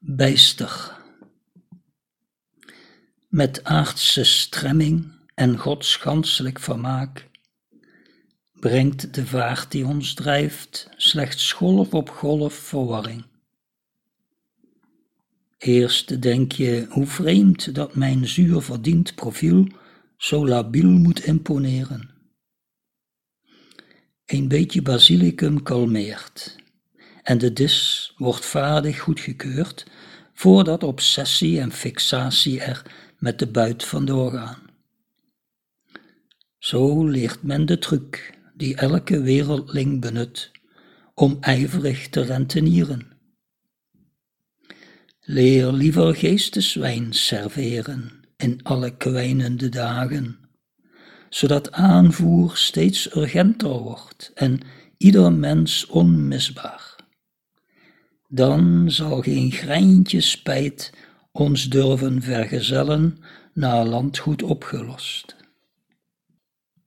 Bijster. Met aardse stremming en godsganselijk vermaak brengt de vaart die ons drijft slechts golf op golf verwarring. Eerst denk je hoe vreemd dat mijn zuur verdiend profiel zo labiel moet imponeren. Een beetje basilicum kalmeert en de dis wordt vaardig goedgekeurd voordat obsessie en fixatie er met de buit vandoor gaan. Zo leert men de truc die elke wereldling benut om ijverig te rentenieren. Leer liever geesteswijn serveren in alle kwijnende dagen, zodat aanvoer steeds urgenter wordt en ieder mens onmisbaar. Dan zal geen greintje spijt ons durven vergezellen naar landgoed opgelost.